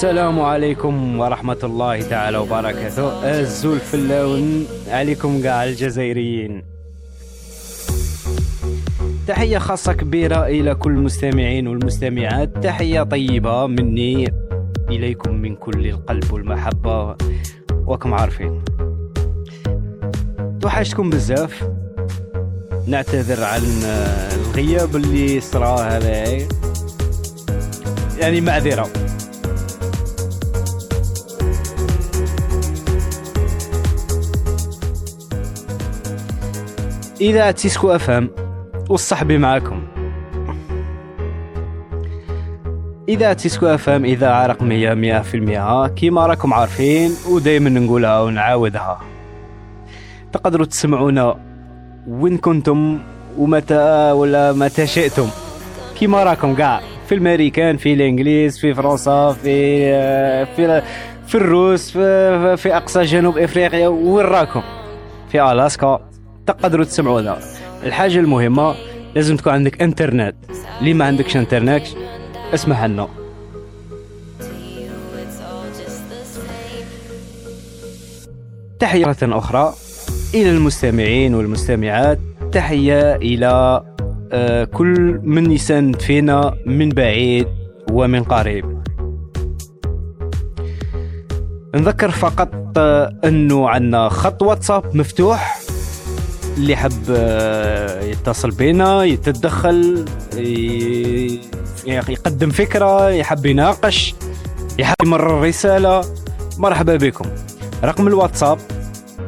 السلام عليكم ورحمة الله تعالى وبركاته. الزلف اللون عليكم قاع الجزائريين. تحية خاصة كبيرة إلى كل المستمعين والمستمعات. تحية طيبة مني إليكم من كل القلب والمحبة. وكم عارفين؟ توحشتكم بزاف. نعتذر عن الغياب اللي صرا هذا. يعني معذرة. إذاعة سيسكو FM وصحبي معكم إذاعة سيسكو FM إذاعة رقمية مئة في المئة كيما راكم عارفين ودايما نقولها ونعاودها. تقدروا تسمعونا وين كنتم ومتى ولا متى شئتم. كيما راكم قاع في الأمريكان في الإنجليز في فرنسا في في في الروس في, في أقصى جنوب إفريقيا وين راكم؟ في ألاسكا. تقدروا تسمعونا الحاجة المهمة لازم تكون عندك إنترنت. اللي ما عندكش إنترنت؟ اسمح لنا. تحية أخرى إلى المستمعين والمستمعات. تحية إلى آه، كل من يساند فينا من بعيد ومن قريب. نذكر فقط آه، أنه عندنا خط واتساب مفتوح. اللي حب آه، يتصل بينا يتدخل يقدم فكرة يحب يناقش يحب يمرر رسالة. مرحبا بكم. رقم الواتساب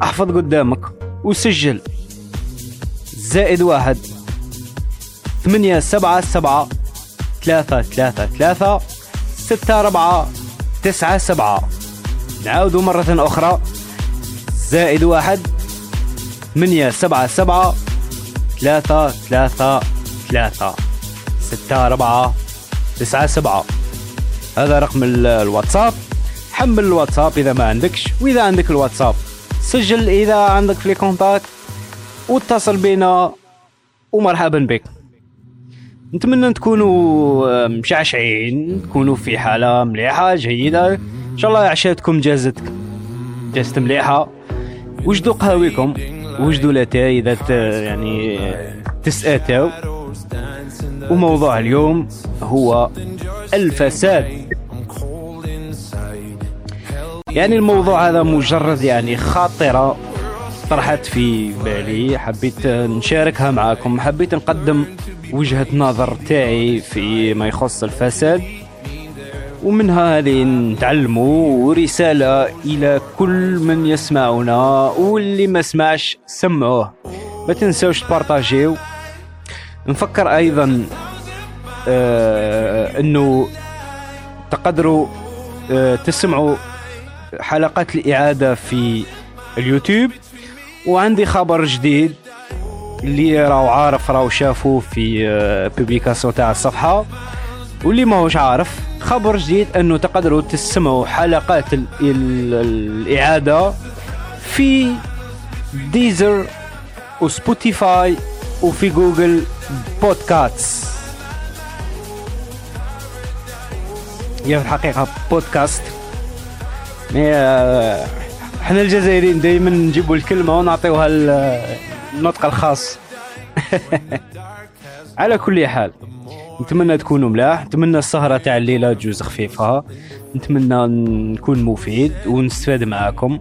أحفظ قدامك وسجل. زائد واحد ثمانية سبعة سبعة ثلاثة ثلاثة ثلاثة ستة أربعة تسعة سبعة. نعاودوا مرة أخرى. زائد واحد ثمانية سبعة سبعة ثلاثة ثلاثة ثلاثة ستة أربعة تسعة سبعة. هذا رقم الواتساب. حمل الواتساب إذا ما عندكش وإذا عندك الواتساب سجل إذا عندك في contact واتصل بينا ومرحبا بك. نتمنى تكونوا مشعشعين تكونوا في حالة مليحة جيدة. إن شاء الله عشاتكم جازت جازت مليحة. وجدوا قهويكم. وجدوا لاتاي إذا يعني تسأتوا. وموضوع اليوم هو الفساد. يعني الموضوع هذا مجرد يعني خاطرة طرحت في بالي. حبيت نشاركها معكم حبيت نقدم وجهة نظر تاعي في ما يخص الفساد. ومنها هذه نتعلموا ورسالة إلى كل من يسمعنا واللي ما سمعش سمعوه. ما تنسوش تبارطاجيو. نفكر أيضا آه أنه تقدروا آه تسمعوا حلقات الإعادة في اليوتيوب. وعندي خبر جديد اللي راهو عارف راهو شافوه في بوبليكاسيون تاع الصفحة. واللي ماهوش عارف خبر جديد أنه تقدروا تسمعوا حلقات الإعادة في Deezer و Spotify وفي Google Podcast هي في الحقيقة بودكاست آه، إحنا الجزائريين دائما نجيبوا الكلمة ونعطيوها النطق الخاص. على كل حال. نتمنى تكونوا ملاح. نتمنى السهرة تاع الليلة تجوز خفيفة. نتمنى نكون مفيد ونستفاد معاكم.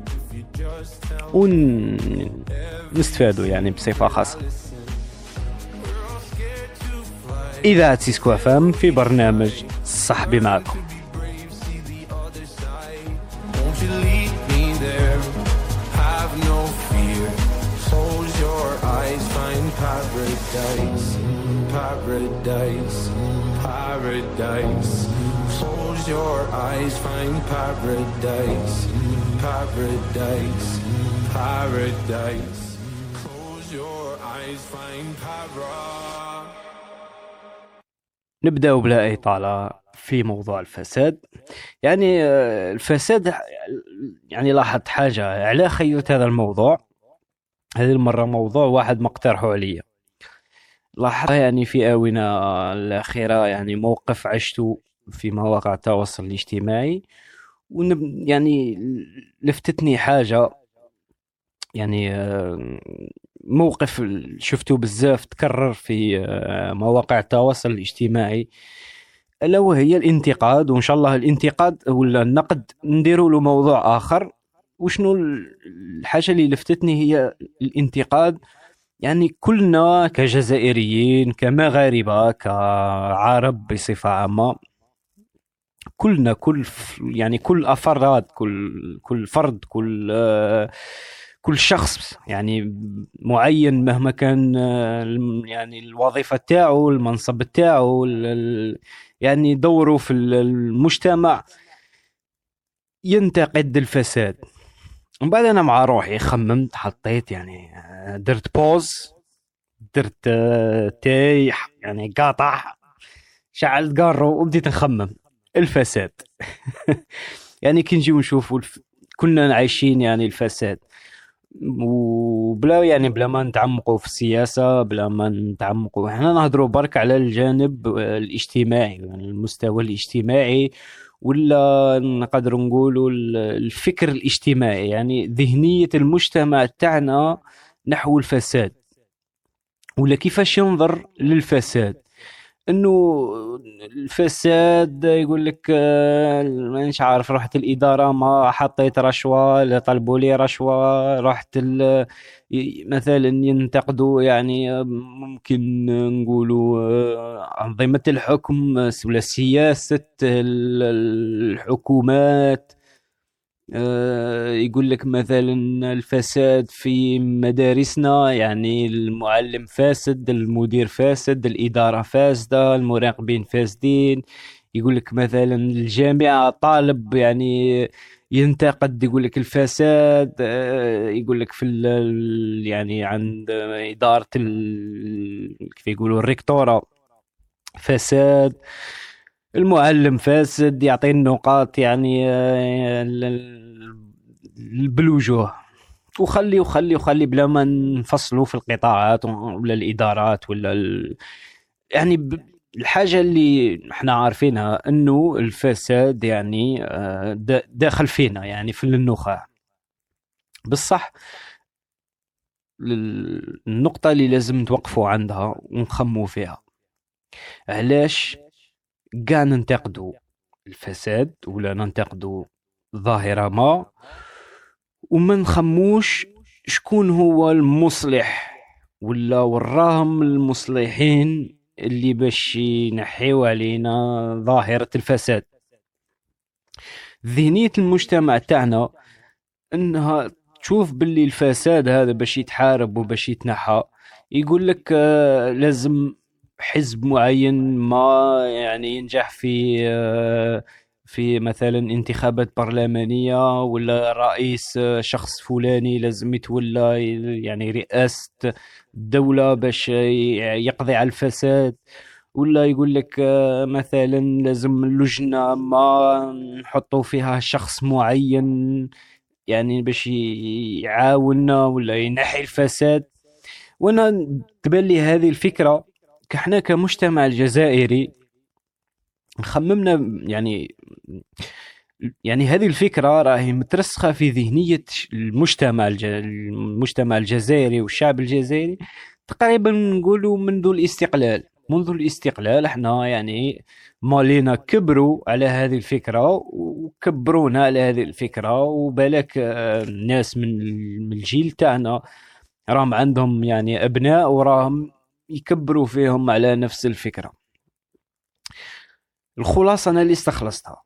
ونستفادوا يعني بصفة خاصة. إذاعة سيسكو FM في برنامج صحبي معكم. Paradise, paradise, paradise. Close your eyes, find paradise, paradise, paradise. Close your eyes, find paradise. نبدأ بلا إطالة في موضوع الفساد يعني آه، الفساد يعني لاحظت حاجة على خيوت هذا الموضوع هذه المرة موضوع واحد مقترحه عليا لاحظت يعني في آونة الأخيرة يعني موقف عشته في مواقع التواصل الاجتماعي ونب يعني لفتتني حاجة يعني آه، موقف شفته بزاف تكرر في آه، مواقع التواصل الاجتماعي ألا وهي الانتقاد وإن شاء الله الانتقاد ولا النقد نديروا له موضوع آخر. وشنو الحاجة اللي لفتتني هي الانتقاد يعني كلنا كجزائريين كمغاربة كعرب بصفة عامة كلنا كل يعني كل أفراد كل كل فرد كل كل شخص يعني معين مهما كان يعني الوظيفة تاعو المنصب تاعو يعني دوره في المجتمع. ينتقد الفساد. ومن بعد أنا مع روحي خممت حطيت يعني درت pause درت تاي يعني قاطع شعلت قارو وبديت نخمم. الفساد. يعني كي نجيو نشوفوا الف... كنا عايشين يعني الفساد. وبلا يعني بلا ما نتعمقوا في السياسة بلا ما نتعمقوا إحنا نهضروا برك على الجانب الاجتماعي يعني المستوى الاجتماعي. ولا نقدر نقولوا الفكر الاجتماعي يعني ذهنية المجتمع تاعنا نحو الفساد. ولا كيفاش ينظر للفساد؟ إنه الفساد يقول لك آه، مانيش عارف رحت الإدارة ما حطيت رشوة طلبوا لي رشوة رحت مثلا ينتقدوا يعني ممكن نقولوا آه، أنظمة الحكم ولا سياسة الحكومات. آه، يقول لك مثلا الفساد في مدارسنا يعني المعلم فاسد المدير فاسد الإدارة فاسدة المراقبين فاسدين. يقول لك مثلا الجامعة طالب يعني ينتقد يقول لك الفساد. آه، يقول لك في يعني عند إدارة كيف يقولوا الريكتورة فساد. المعلم فاسد يعطي النقاط يعني آه، بالوجوه وخلي وخلي وخلي بلا ما نفصلوا في القطاعات ولا الإدارات ولا ال... يعني الحاجة اللي إحنا عارفينها إنه الفساد يعني آه، داخل فينا يعني في النخاع. بصح النقطة اللي لازم توقفوا عندها ونخموا فيها. علاش؟ كاع ننتقدوا الفساد ولا ننتقدوا ظاهرة ما وما نخموش شكون هو المصلح ولا وراهم المصلحين اللي باش ينحيو علينا ظاهرة الفساد. ذهنية المجتمع تاعنا إنها تشوف باللي الفساد هذا باش يتحارب وباش يتنحى يقول لك آه، لازم حزب معين ما يعني ينجح في في مثلا انتخابات برلمانية ولا رئيس شخص فلاني لازم يتولى يعني رئاسة الدولة باش يقضي على الفساد. ولا يقول لك مثلا لازم اللجنه ما نحطوا فيها شخص معين يعني باش يعاوننا ولا ينحي الفساد. وأنا تبان لي هذه الفكرة. إحنا كمجتمع الجزائري خممنا يعني يعني هذه الفكرة راهي مترسخة في ذهنية المجتمع المجتمع الجزائري والشعب الجزائري. تقريبا نقولوا منذ الاستقلال منذ الاستقلال إحنا يعني مالينا كبروا على هذه الفكرة وكبرونا على هذه الفكرة. وبالك الناس من الجيل تاعنا راهم عندهم يعني أبناء وراهم يكبروا فيهم على نفس الفكرة. الخلاصة أنا اللي استخلصتها.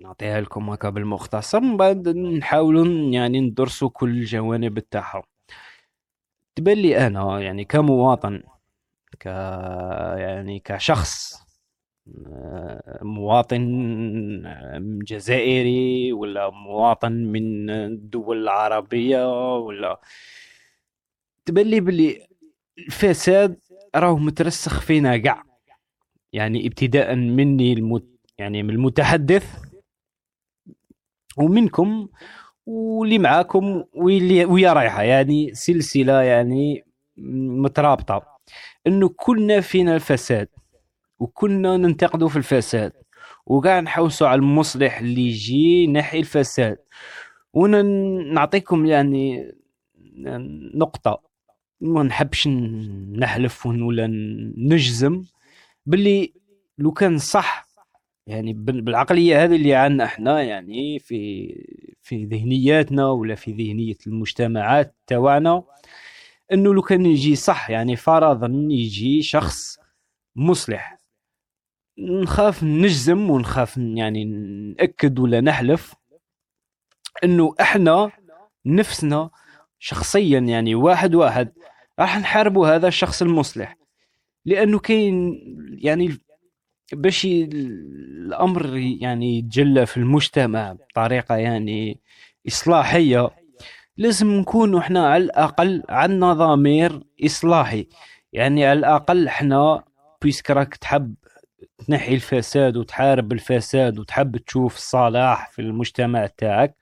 نعطيها لكم هكا بالمختصر من بعد نحاولوا يعني ندرسوا كل الجوانب تاعها تبان لي أنا يعني كمواطن ك يعني كشخص مواطن جزائري ولا مواطن من الدول العربية ولا. تبان لي بلي الفساد راه مترسخ فينا كاع يعني ابتداء مني المت يعني من المتحدث ومنكم واللي معاكم واللي ويا رايحة. يعني سلسلة يعني مترابطة. إنه كلنا فينا الفساد وكنا ننتقدوا في الفساد وقاع نحوسوا على المصلح اللي يجي نحي الفساد. ونعطيكم يعني نقطة. ما نحبش نحلف ولا نجزم. باللي لو كان صح يعني بالعقلية هذه اللي عندنا إحنا يعني في في ذهنياتنا ولا في ذهنية المجتمعات تاعنا انه لو كان يجي صح يعني فرضا يجي شخص مصلح. نخاف نجزم ونخاف يعني نأكد ولا نحلف إنه إحنا نفسنا شخصيا يعني واحد واحد راح نحاربوا هذا الشخص المصلح. لأنه كاين يعني باش الأمر يعني يتجلى في المجتمع بطريقة يعني إصلاحية لازم نكون إحنا على الأقل عندنا ضمير إصلاحي. يعني على الأقل إحنا بيسك راك تحب تنحي الفساد وتحارب الفساد وتحب تشوف الصلاح في المجتمع تاعك.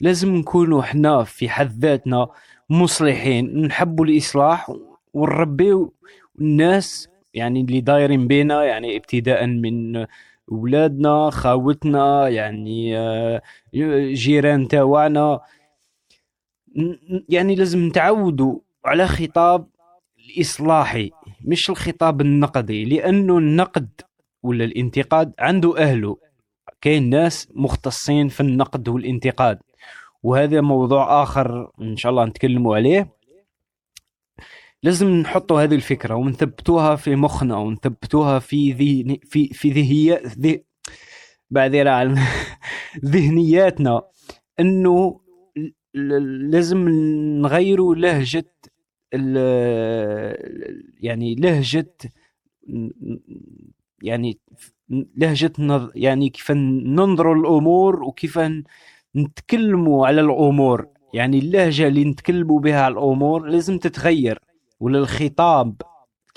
لازم نكونوا إحنا في حد ذاتنا مصلحين نحبوا الإصلاح ونربيو الناس يعني اللي دايرين بينا يعني ابتداء من ولادنا خاوتنا يعني آه، جيران تاعنا يعني لازم نتعودوا على خطاب الإصلاحي مش الخطاب النقدي لأنه النقد ولا الانتقاد عنده أهله كاين ناس مختصين في النقد والانتقاد. وهذا موضوع آخر إن شاء الله نتكلموا عليه. لازم نحطوا هذه الفكرة ونثبتوها في مخنا ونثبتوها في ذهن في في ذهي ذي بعذرة عن ذهنياتنا. إنه لازم نغيروا لهجة يعني لهجة يعني لهجة يعني كيف ننظروا الأمور وكيف نتكلموا على الأمور. يعني اللهجة اللي نتكلموا بها على الأمور لازم تتغير. ولا الخطاب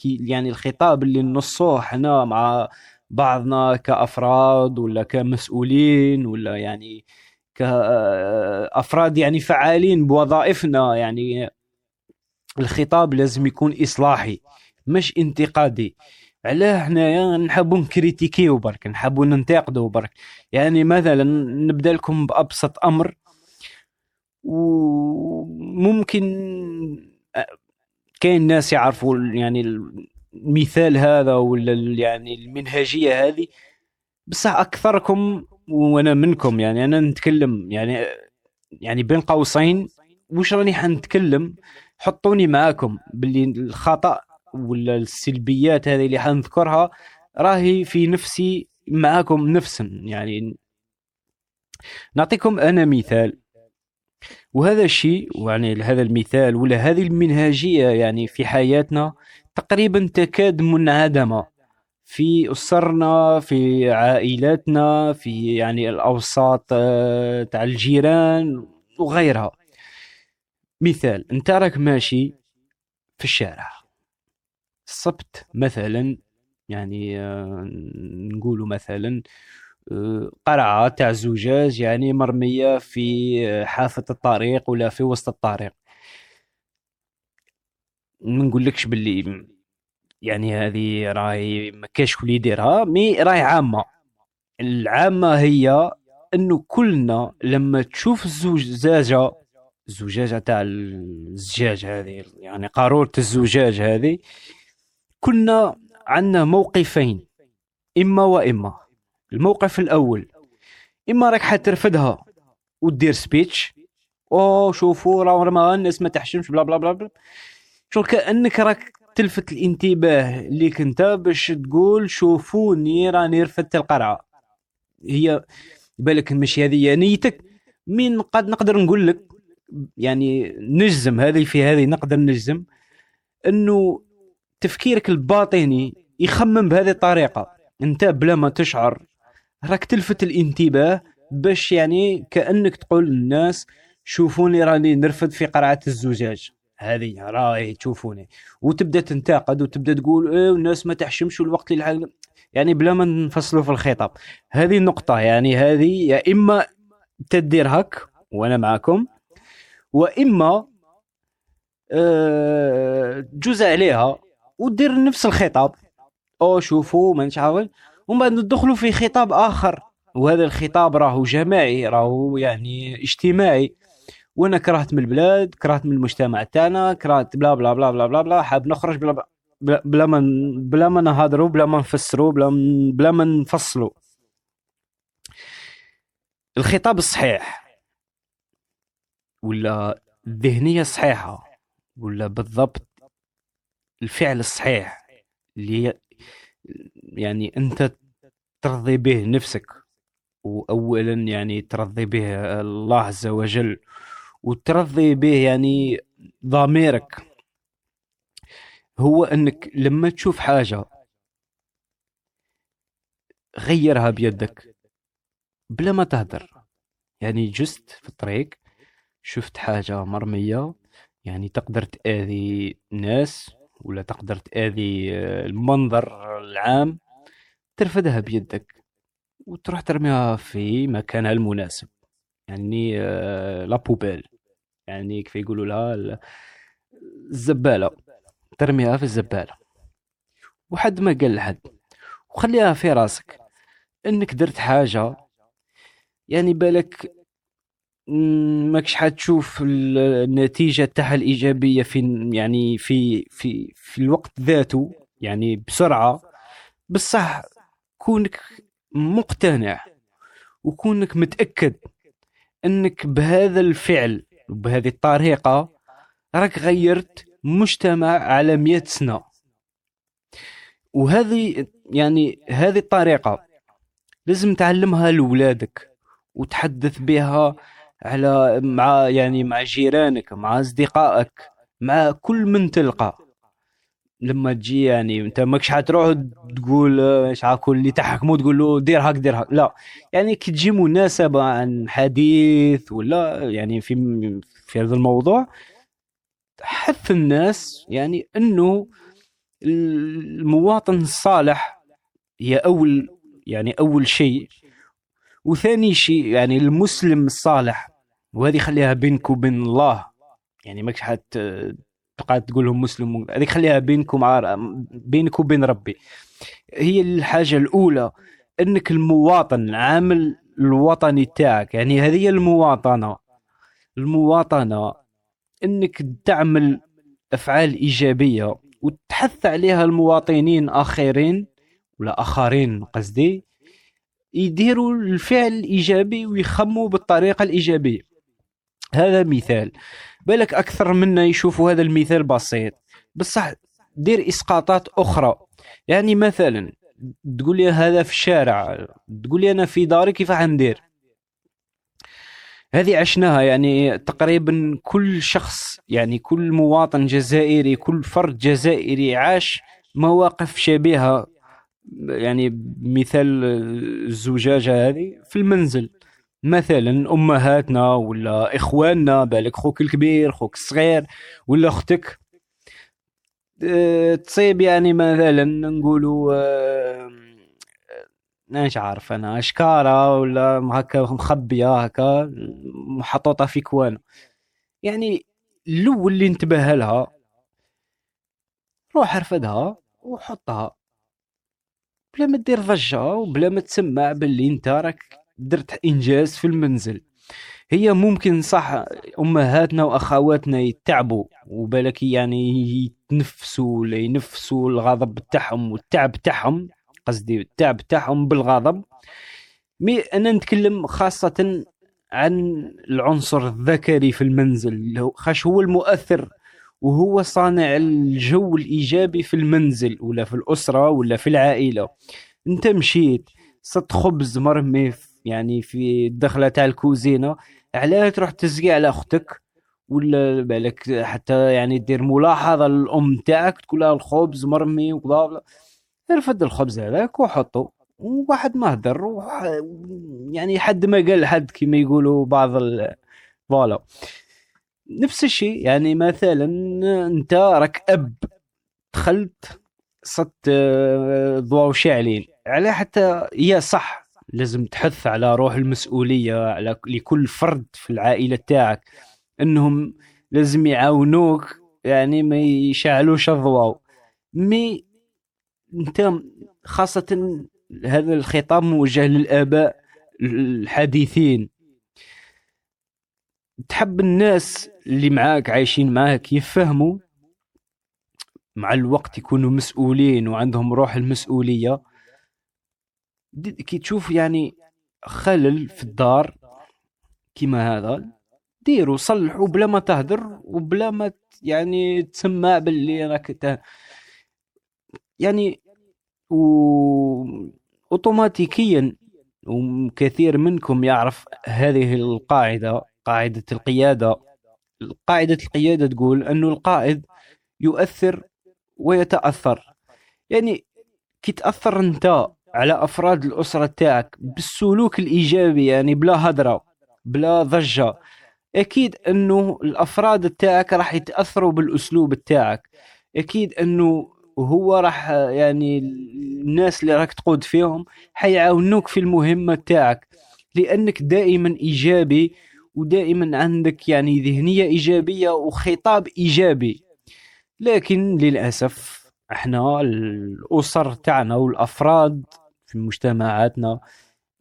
يعني الخطاب اللي نصوه إحنا مع بعضنا كأفراد ولا كمسؤولين ولا يعني كأفراد يعني فعالين بوظائفنا يعني الخطاب لازم يكون إصلاحي مش انتقادي. علاه حنايا نحبوا نكريتيكيو برك نحبوا ننتقدوا برك. يعني مثلا نبدأ لكم بأبسط أمر وممكن كاين ناس يعرفوا يعني المثال هذا ولا يعني المنهجية هذه. بصح أكثركم وأنا منكم يعني أنا نتكلم يعني يعني بين قوسين وش راني حنتكلم؟ حطوني معاكم باللي الخطأ ولا السلبيات هذه اللي حنذكرها راهي في نفسي معاكم نفسا يعني نعطيكم أنا مثال. وهذا الشيء يعني هذا المثال ولا هذه المنهجية يعني في حياتنا تقريبا تكاد منعدمة في أسرنا في عائلاتنا في يعني الأوساط آه، تاع الجيران وغيرها. مثال أنت راك ماشي في الشارع. السبت مثلا يعني آه، نقول مثلا قرعة تاع زجاج يعني مرمية في حافة الطريق ولا في وسط الطريق. ما نقولكش باللي يعني هذه راهي ما كاش كل يديرها مي راهي عامة. العامة هي إنه كلنا لما تشوف الزجاجة الزجاجة تاع الزجاج هذه يعني قارورة الزجاج هذه كنا عندنا موقفين إما وإما. الموقف الأول إما راك حترفدها ودير سبيتش أو شوفوا راه الناس ما تحشمش بلا بلا بلا, بلا. شو كأنك راك تلفت الانتباه ليك أنت باش تقول شوفوني راني رفدت القرعة. هي بالك ماشي هذه نيتك. مين قد نقدر نقول لك يعني نجزم هذه في هذه نقدر نجزم إنه تفكيرك الباطني يخمم بهذه الطريقة. انت بلا ما تشعر راك تلفت الانتباه باش يعني كأنك تقول للناس شوفوني راني نرفد في قرعة الزجاج. هذه راهي تشوفوني. وتبدأ تنتقد وتبدأ تقول إيه الناس ما تحشمش الوقت اللي يعني بلا ما نفصلوا في الخطاب. هذه النقطة يعني هذه يا إما تدير هك وأنا معكم وإما أه جزء عليها ودير نفس الخطاب. أو شوفوا ما نشعر ومن بعد ندخلوا في خطاب آخر. وهذا الخطاب راهو جماعي راهو يعني اجتماعي. وأنا كرهت من البلاد كرهت من المجتمع تاعنا كرهت بلا بلا بلا بلا بلا, بلا حاب نخرج بلا بلا, بلا ما بلا ما نهضروا بلا ما نفسروا بلا بلا ما نفصلوا الخطاب الصحيح ولا الذهنيه الصحيحه ولا بالضبط الفعل الصحيح اللي يعني أنت ترضي به نفسك واولا يعني ترضي به الله عز وجل وترضي به يعني ضميرك. هو أنك لما تشوف حاجة غيرها بيدك بلا ما تهدر. يعني جست في الطريق شفت حاجة مرمية يعني تقدر تأذي الناس ولا تقدر تآذي المنظر العام ترفدها بيدك وتروح ترميها في مكانها المناسب. يعني آه، لا بوبيل يعني كيف يقولوا لها؟ الزبالة. ترميها في الزبالة. وحد ما قال لحد. وخليها في راسك. إنك درت حاجة. يعني بالك ماكش حتشوف النتيجة تاعها الإيجابية في يعني في في في الوقت ذاته؟ يعني بسرعة. بصح كونك مقتنع وكونك متأكد إنك بهذا الفعل وبهذه الطريقة راك غيرت مجتمع على مئة سنة. وهذه يعني هذه الطريقة لازم تعلمها لولادك وتحدث بها على مع يعني مع جيرانك مع أصدقائك مع كل من تلقى. لما تجي يعني أنت ماكش حتروح تقول عاكل؟ اللي تحكمو تقول له دير هاك دير هاك. لا. يعني كي تجي مناسبة عن حديث ولا يعني في في هذا الموضوع حث الناس يعني إنه المواطن الصالح هي أول يعني أول شيء. وثاني شيء يعني المسلم الصالح وهذه خليها بينك وبين الله. يعني ماكش حت تقعد تقول لهم مسلم هذيك خليها بينكم عار... بينك وبين ربي. هي الحاجة الأولى إنك المواطن العامل الوطني تاعك. يعني هذه المواطنة. المواطنة إنك تعمل أفعال إيجابية وتحث عليها المواطنين آخرين ولا آخرين قصدي يديروا الفعل الإيجابي ويخموا بالطريقة الإيجابية. هذا مثال. بالك أكثر منا يشوفوا هذا المثال بسيط. بصح دير إسقاطات أخرى. يعني مثلا تقول لي هذا في الشارع. تقول لي أنا في داري كيف حندير هذه عشناها. يعني تقريبا كل شخص يعني كل مواطن جزائري كل فرد جزائري عاش مواقف شبيهة. يعني مثال الزجاجه هذه في المنزل. مثلا أمهاتنا ولا إخواننا بالك خوك الكبير خوك الصغير ولا أختك. أه تصيب يعني مثلا نقولوا أه مانيش عارف أنا أشكارة ولا هكا مخبية هكا محطوطة في كوانة. يعني الأول اللي انتبه لها روح ارفدها وحطها. بلا ما دير ضجة وبلا ما تسمع باللي انت راك درت إنجاز في المنزل. هي ممكن صح أمهاتنا وأخواتنا يتعبوا وبالك يعني يتنفسوا ولا ينفسوا الغضب تاعهم والتعب تاعهم قصدي التعب تاعهم بالغضب. مي أنا نتكلم خاصة عن العنصر الذكري في المنزل خاش هو المؤثر وهو صانع الجو الإيجابي في المنزل ولا في الأسرة ولا في العائلة. أنت مشيت صبت خبز مرمي يعني في الدخلة تاع الكوزينة. علاه تروح تزقي على أختك ولا بالك حتى يعني دير ملاحظة للأم تاعك تقول لها الخبز مرمي وكذا ارفد الخبز هذاك وحطه وواحد ما هدر يعني حد ما قال حد كما يقولوا بعض voilà. نفس الشيء يعني مثلا أنت راك أب دخلت صدت آه، ضواو شاعلين على حتى هي صح. لازم تحث على روح المسؤولية على لكل فرد في العائلة تاعك. إنهم لازم يعاونوك يعني ما يشعلوش الضواو مي أنت خاصة هذا الخطاب موجه للآباء الحديثين. تحب الناس اللي معاك عايشين معاك يفهموا مع الوقت يكونوا مسؤولين وعندهم روح المسؤولية. كي تشوف يعني خلل في الدار كيما هذا ديروا صلحوا بلا ما تهدر وبلا ما يعني تسمع باللي راك يعني و اوتوماتيكيا وكثير منكم يعرف هذه القاعدة قاعدة القيادة. قاعدة القيادة تقول انه القائد يؤثر ويتأثر. يعني كي تأثر أنت على أفراد الأسرة تاعك بالسلوك الإيجابي يعني بلا هدرة بلا ضجة. أكيد إنه الأفراد تاعك راح يتأثروا بالأسلوب تاعك. أكيد إنه وهو راح يعني الناس اللي راك تقود فيهم حيعاونوك في المهمة تاعك. لأنك دائما إيجابي ودائما عندك يعني ذهنية إيجابية وخطاب إيجابي. لكن للأسف إحنا الأسر تاعنا والأفراد في مجتمعاتنا.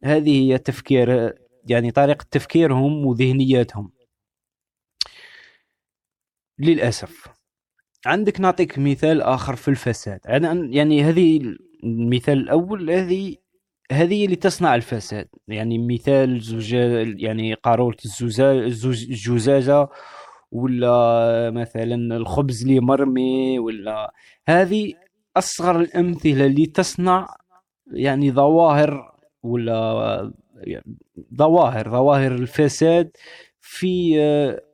هذه هي تفكير يعني طريقة تفكيرهم وذهنياتهم. للأسف عندك نعطيك مثال آخر في الفساد. يعني هذه المثال الأول هذه هذه اللي تصنع الفساد. يعني مثال زجاجة يعني قارورة الزجاجة ولا مثلا الخبز اللي مرمي ولا هذه أصغر الأمثلة اللي تصنع يعني ظواهر ولا ظواهر ظواهر الفساد في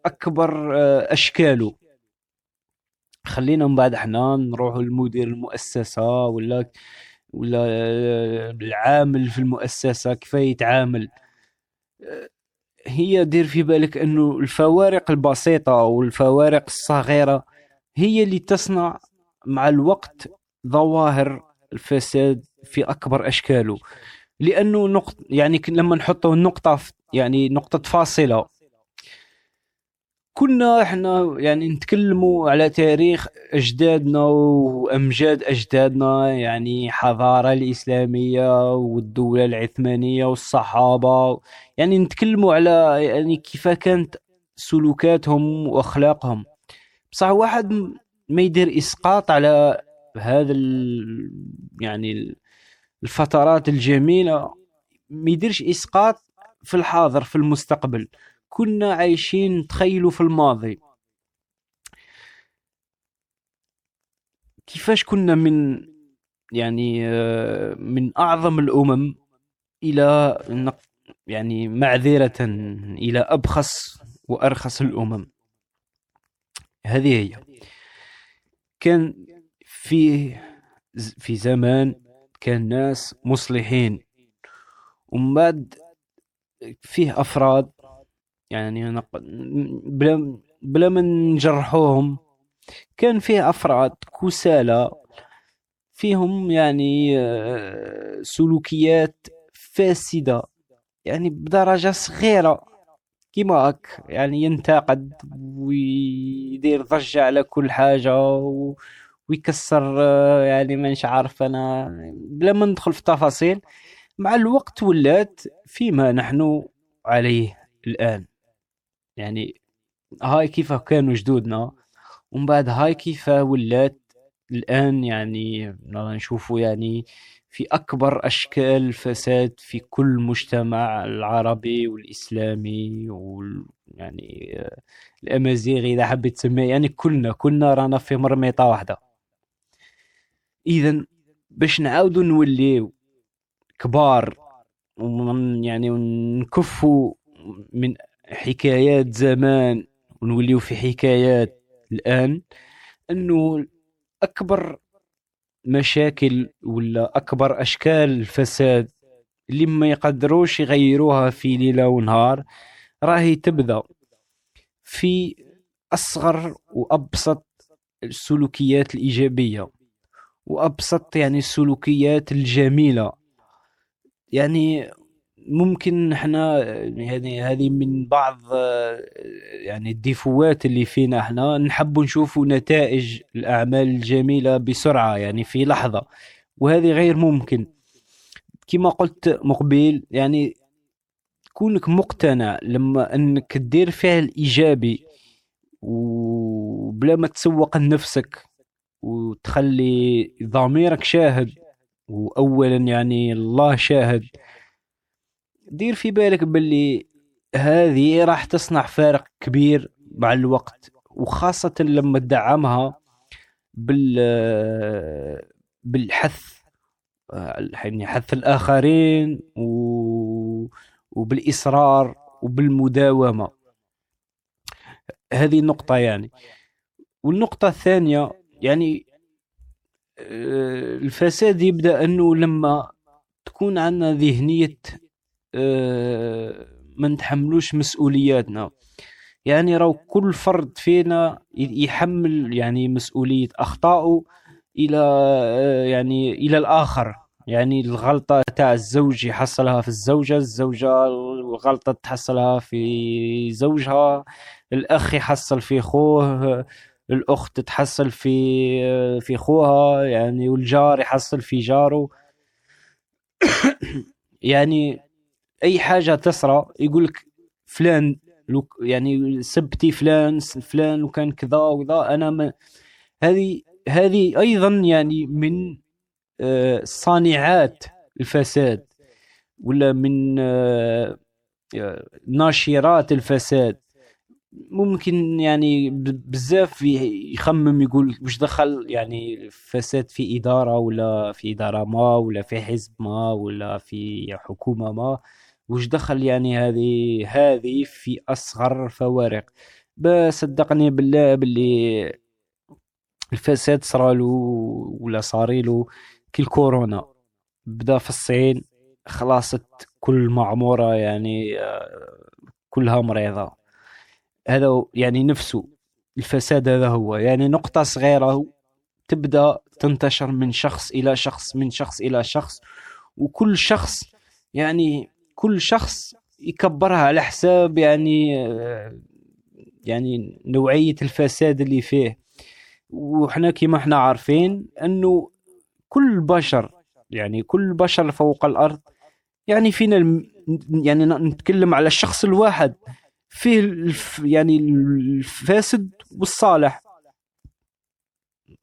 أكبر أشكاله. خلينا من بعد إحنا نروح لمدير المؤسسة ولا ولا العامل في المؤسسة كيف يتعامل. هي دير في بالك إنه الفوارق البسيطة والفوارق الصغيرة هي اللي تصنع مع الوقت ظواهر الفساد في أكبر إشكاله. لأنه نقط يعني لما نحطوا النقطة يعني نقطة فاصلة. كنا إحنا يعني نتكلموا على تاريخ أجدادنا وأمجاد أجدادنا يعني حضارة الإسلامية والدولة العثمانية والصحابة. يعني نتكلموا على يعني كيف كانت سلوكاتهم وأخلاقهم. بصح واحد ما يدير إسقاط على هذا يعني الفترات الجميلة ما يديرش إسقاط في الحاضر في المستقبل. كنا عايشين تخيلوا في الماضي. كيفاش كنا من يعني آه، من أعظم الأمم إلى يعني معذرة إلى أبخس وأرخص الأمم. هذه هي. كان في في زمان كان ناس مصلحين. ومن بعد فيه أفراد يعني بلا بلا ما نجرحوهم كان فيه أفراد كسالى فيهم يعني آه، سلوكيات فاسدة يعني بدرجة صغيرة كيما هاك يعني ينتقد ويدير ضجة على كل حاجة و... ويكسر آه، يعني مانيش عارف أنا. بلا ما ندخل في التفاصيل مع الوقت ولات فيما نحن عليه الآن. يعني هاي كيف كانوا جدودنا ومن بعد هاي كيف ولات الآن يعني نشوفوا يعني في أكبر أشكال الفساد في كل مجتمع العربي والإسلامي وال يعني الأمازيغي إذا حبيت تسميه يعني كلنا كلنا رانا في مرميطة واحدة. إذا باش نعاودوا نوليو كبار يعني ونكفوا من حكايات زمان ونوليو في حكايات الآن أنه أكبر مشاكل ولا أكبر أشكال الفساد اللي ما يقدروش يغيروها في ليلة ونهار راهي تبدأ في أصغر وأبسط السلوكيات الإيجابية. وأبسط يعني السلوكيات الجميلة. يعني ممكن إحنا يعني هذه من بعض يعني الديفوات اللي فينا إحنا نحب نشوف نتائج الأعمال الجميلة بسرعة يعني في لحظة وهذه غير ممكن. كما قلت مقبل يعني كونك مقتنع لما أنك تدير فعل إيجابي وبلا ما تسوق لنفسك وتخلي ضميرك شاهد واولا يعني الله شاهد. دير في بالك باللي هذه راح تصنع فارق كبير مع الوقت وخاصة لما تدعمها بال بالحث يعني حث الآخرين و... وبالإصرار وبالمداومة. هذه النقطة يعني. والنقطة الثانية يعني آه، الفساد يبدأ أنه لما تكون عندنا ذهنية آه، ما نتحملوش مسؤولياتنا. يعني راهو كل فرد فينا يحمل يعني مسؤولية أخطائه إلى آه، يعني إلى الآخر. يعني الغلطة تاع الزوج يحصلها في الزوجة الزوجة الغلطة تحصلها في زوجها الأخ يحصل في خوه الأخت تحصل في آه، في خوها يعني والجار يحصل في جاره. يعني أي حاجة تصرى يقولك فلان لو يعني سبتي فلان فلان وكان كذا وذا أنا ما هذه هذه أيضا يعني من آه، صانعات الفساد ولا من آه، ناشرات الفساد. ممكن يعني بزاف يخمم يقول وش دخل يعني فساد في إدارة ولا في إدارة ما ولا في حزب ما ولا في حكومة ما. وش دخل يعني هذه هذه في أصغر فوارق. صدقني بالله باللي الفساد صرالو ولا صاريلو كي الكورونا. بدا في الصين خلاصت كل معمورة يعني آه، كلها مريضة. هذا يعني نفسه الفساد هذا هو. يعني نقطة صغيرة تبدأ تنتشر من شخص إلى شخص من شخص إلى شخص. وكل شخص يعني كل شخص يكبرها على حساب يعني يعني نوعية الفساد اللي فيه. وحنا كما إحنا عارفين أنه كل بشر يعني كل بشر فوق الأرض يعني فينا الم... يعني نتكلم على الشخص الواحد. فيه الف... يعني الفاسد والصالح.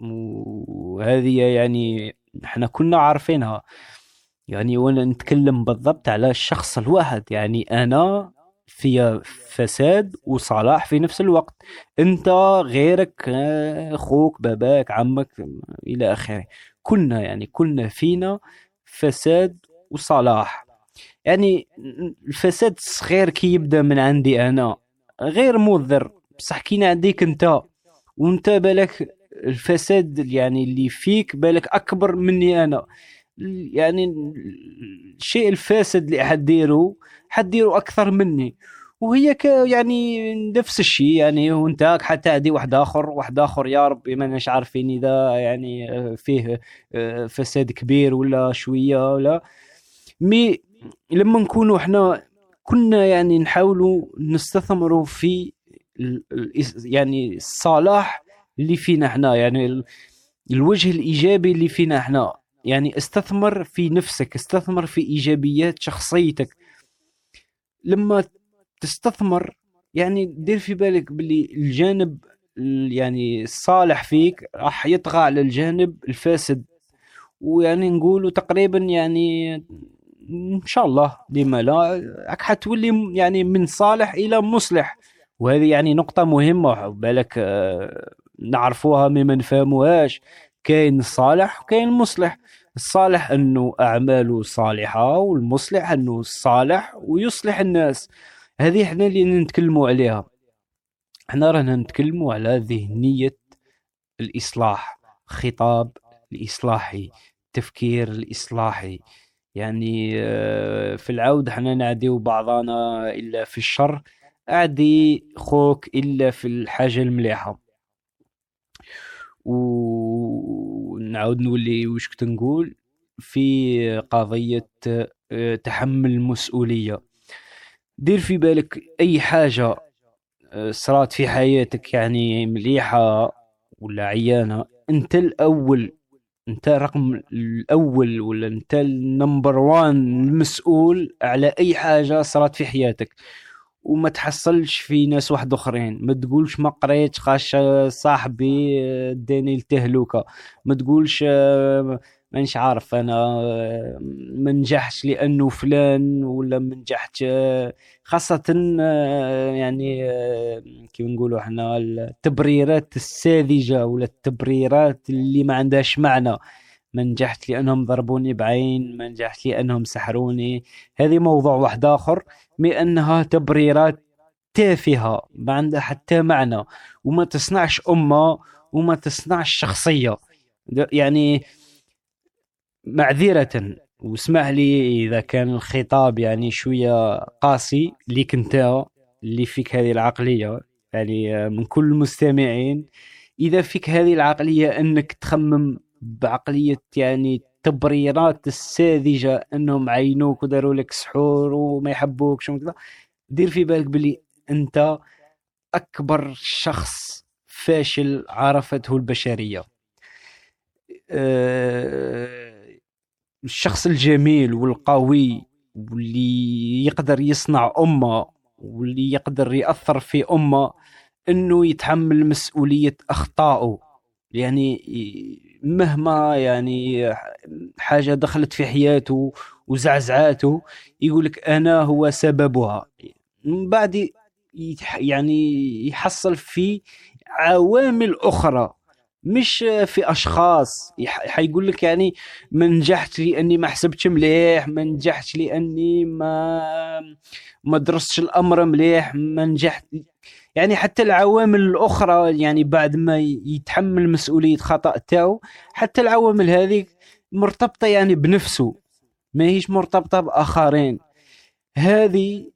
وهذه يعني إحنا كنا عارفينها. يعني وأنا نتكلم بالضبط على الشخص الواحد. يعني أنا في فساد وصلاح في نفس الوقت. أنت غيرك أخوك باباك عمك إلى آخره. كلنا يعني كلنا فينا فساد وصلاح. يعني الفساد الصغير كي يبدا من عندي أنا غير مضر. بصح كي عنديك انت وانت بالك الفساد يعني اللي فيك بالك اكبر مني أنا. يعني الشيء الفاسد اللي حديره حديره أكثر مني. وهي ك يعني نفس الشيء يعني وانت حتى عندي واحد آخر واحد آخر يا ربي ما نش عارفين إذا يعني فيه آه، فساد كبير ولا شوية ولا. مي لما نكونوا إحنا كنا يعني نحاولوا نستثمروا في يعني الصلاح اللي فينا إحنا يعني الوجه الإيجابي اللي فينا إحنا. يعني استثمر في نفسك استثمر في إيجابيات شخصيتك. لما تستثمر يعني دير في بالك باللي الجانب يعني الصالح فيك راح يطغى على الجانب الفاسد. ويعني نقولوا تقريبا يعني إن شاء الله لما لا حتولي يعني من صالح إلى مصلح. وهذه يعني نقطة مهمة بالك آه، نعرفوها مما نفهموهاش كاين الصالح وكاين المصلح الصالح أنه اعماله صالحة والمصلح أنه صالح ويصلح الناس. هذه إحنا اللي نتكلموا عليها. إحنا رانا نتكلموا على ذهنية الإصلاح خطاب الإصلاحي التفكير الإصلاحي. يعني آه، في العود إحنا نعديو بعضنا إلا في الشر أعدي خوك إلا في الحاجة المليحة. ونعاود نولي واش كنت نقول في قضية آه، تحمل المسؤولية. دير في بالك أي حاجة آه، صرات في حياتك يعني مليحة ولا عيانة أنت الأول انت رقم الأول ولا انت النمبر وان المسؤول على أي حاجة صارت في حياتك. وما تحصلش في ناس واحد آخرين. ما تقولش ما قريت خاش صاحبي داني التهلوكه ما تقولش مانيش عارف أنا ما نجحش لأنه فلان ولا ما خاصة يعني كيف نقولوا إحنا التبريرات الساذجة ولا التبريرات اللي ما عندهاش معنى. ما نجحت لأنهم ضربوني بعين ما نجحت لأنهم سحروني. هذه موضوع واحد آخر مي انها تبريرات تافهة ما عندها حتى معنى وما تصنعش أمة وما تصنعش شخصية. يعني معذرة. واسمح لي إذا كان الخطاب يعني شوية قاسي ليك انت اللي فيك هذه العقلية. يعني من كل المستمعين إذا فيك هذه العقلية أنك تخمم بعقلية يعني التبريرات الساذجة أنهم عينوك وداروا لك سحور وما يحبوكش وكذا دير في بالك بلي أنت أكبر شخص فاشل عرفته البشرية. أه الشخص الجميل والقوي واللي يقدر يصنع أمة واللي يقدر يأثر في أمة إنه يتحمل مسؤولية أخطائه. يعني مهما يعني حاجة دخلت في حياته وزعزعاته يقول لك أنا هو سببها. من بعد يعني يحصل في عوامل أخرى. مش في أشخاص. حيقول لك يعني ما نجحت لأني ما حسبتش مليح ما نجحتش لأني ما ما درستش الأمر مليح ما نجحت. يعني حتى العوامل الأخرى يعني بعد ما يتحمل مسؤولية خطأ تاعو حتى العوامل هذه مرتبطة يعني بنفسه ما هيش مرتبطة بآخرين. هذه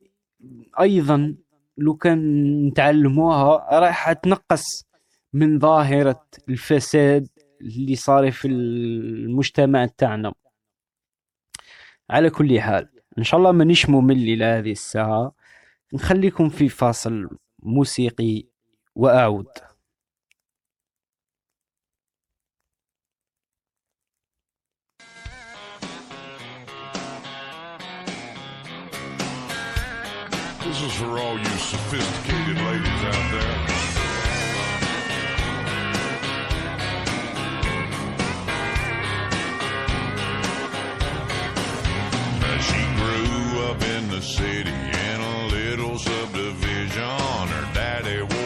أيضا لو كان نتعلموها راح تنقص من ظاهرة الفساد اللي صار في المجتمع تاعنا. على كل حال إن شاء الله مانيش ممل لهذه الساعة. نخليكم في فاصل موسيقي وأعود. This is for all you sophisticated ladies out there. Up in the city in a little subdivision. Her daddy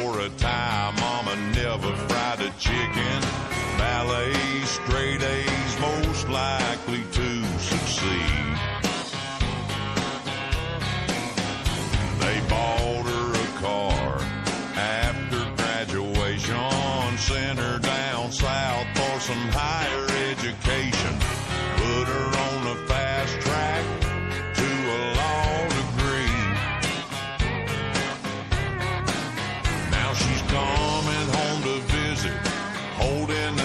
holding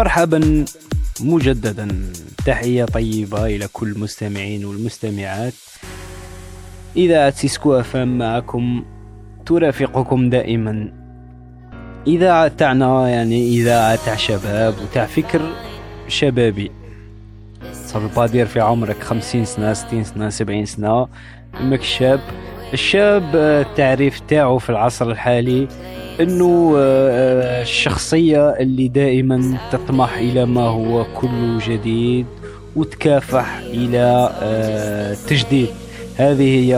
مرحبا مجددا. تحية طيبة إلى كل المستمعين والمستمعات. إذاعة سيسكو FM معكم ترافقكم دائما. إذاعة تاعنا يعني إذاعة تاع شباب وتاع فكر شبابي. ça veut pas dire في عمرك خمسين سنة ستين سنة سبعين سنة. ماك شاب. الشاب التعريف تاعو في العصر الحالي إنه آه، الشخصية اللي دائما تطمح إلى ما هو كله جديد وتكافح إلى آه، هذه هي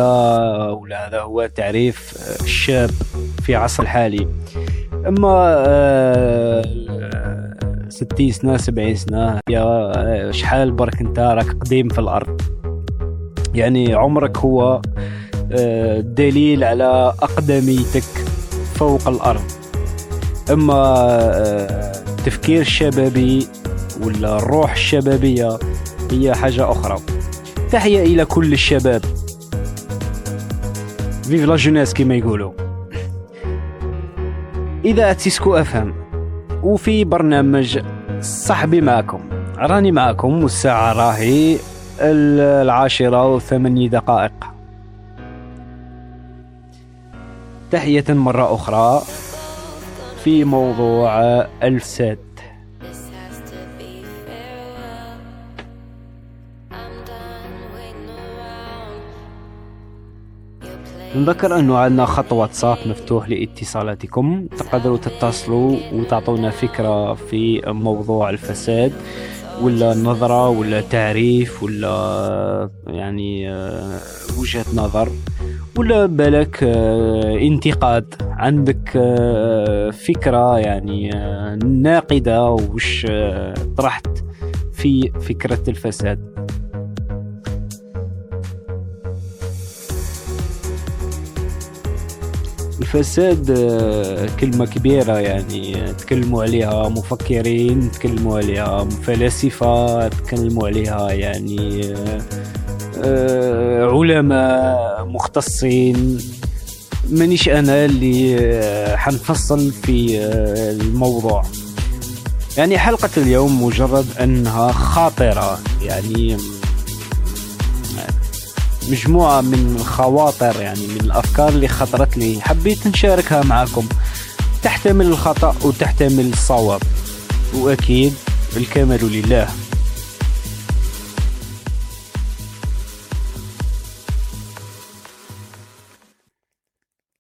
ولا هذا هو تعريف الشاب في عصر الحالي أما آه، ستين سنة سبعين سنة يا شحال برك أنت راك قديم في الأرض. يعني عمرك هو دليل على أقدميتك. فوق الأرض. أما التفكير آه، الشبابي ولا الروح الشبابية هي حاجة أخرى. تحية إلى كل الشباب. vive la jeunesse كما يقولوا. إذاعة سيسكو FM. وفي برنامج صاحبي معكم. راني معكم والساعة راهي العاشرة وثمانية دقائق. تحية مرة أخرى في موضوع الفساد نذكر انه عندنا خط واتساب مفتوح لاتصالاتكم. تقدروا تتصلوا وتعطونا فكرة في موضوع الفساد. ولا نظرة ولا تعريف ولا يعني آه، وجهة نظر ولا بالك آه، انتقاد. عندك آه، فكرة يعني ناقدة وش طرحت في فكرة الفساد. الفساد آه، كلمة كبيرة يعني تكلموا عليها مفكرين تكلموا عليها فلاسفة تكلموا عليها يعني آه، علماء مختصين. مانيش أنا اللي آه، حنفصل في الموضوع. يعني حلقة اليوم مجرد أنها خاطرة يعني مجموعة من الخواطر يعني من الأفكار اللي خطرت لي حبيت نشاركها معكم تحتمل الخطأ وتحتمل الصواب. وأكيد الكمال لله.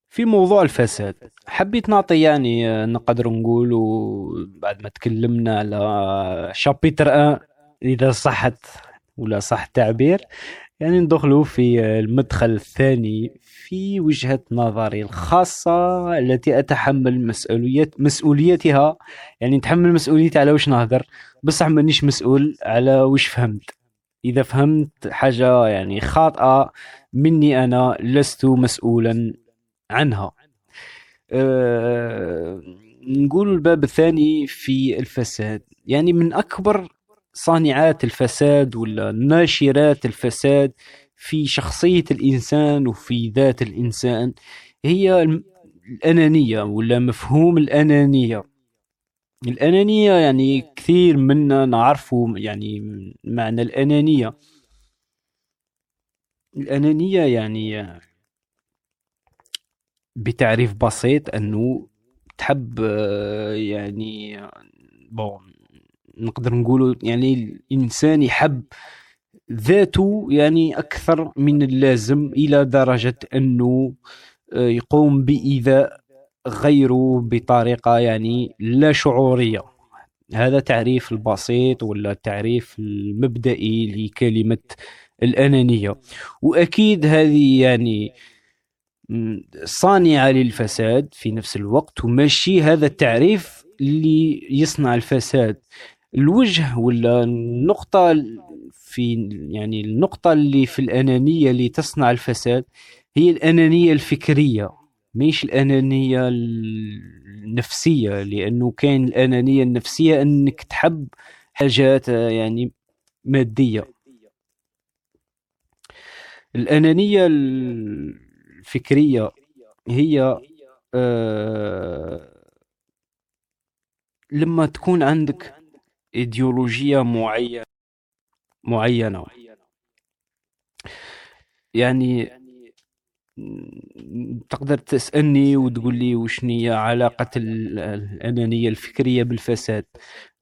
في موضوع الفساد. حبيت نعطي يعني نقدر نقول بعد ما تكلمنا على شابيتر إذا صحت ولا صح التعبير. يعني ندخلوا في المدخل الثاني في وجهة نظري الخاصة التي أتحمل مسؤولية مسؤوليتها. يعني نتحمل مسؤوليتي على وش نهضر. بصح مانيش مسؤول على وش فهمت. إذا فهمت حاجة يعني خاطئة مني أنا لست مسؤولا عنها. أه نقول الباب الثاني في الفساد. يعني من أكبر صانعات الفساد ولا ناشرات الفساد في شخصية الإنسان وفي ذات الإنسان هي الأنانية ولا مفهوم الأنانية؟ الأنانية يعني كثير منا نعرفه يعني معنى الأنانية. الأنانية يعني بتعريف بسيط أنه تحب يعني بون نقدر نقولوا يعني الإنسان يحب ذاته يعني أكثر من اللازم إلى درجة أنه آه، يقوم بإيذاء غيره بطريقة يعني لا شعورية. هذا تعريف البسيط ولا التعريف المبدئي لكلمة الأنانية. وأكيد هذه يعني صانعة للفساد في نفس الوقت وماشي هذا التعريف اللي يصنع الفساد. الوجه ولا النقطة في يعني النقطة اللي في الأنانية اللي تصنع الفساد هي الأنانية الفكرية مش الأنانية النفسية لأنه كان الأنانية النفسية أنك تحب حاجات يعني مادية. الأنانية الفكرية هي آه لما تكون عندك إيديولوجية معينه معينة. يعني تقدر تسألني وتقول لي وش هي علاقة الأنانية الفكرية بالفساد.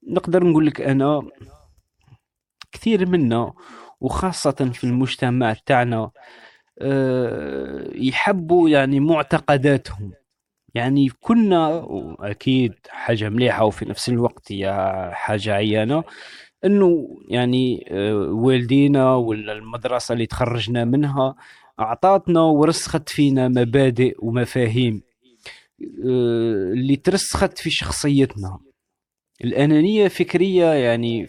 نقدر نقول لك أنا كثير منا وخاصة في المجتمع تاعنا آه، يحبوا يعني معتقداتهم. يعني كنا أكيد حاجة مليحة وفي نفس الوقت هي حاجة عيانة إنه يعني آه، والدينا ولا المدرسة اللي تخرجنا منها أعطاتنا ورسخت فينا مبادئ ومفاهيم آه، اللي ترسخت في شخصيتنا. الأنانية فكرية يعني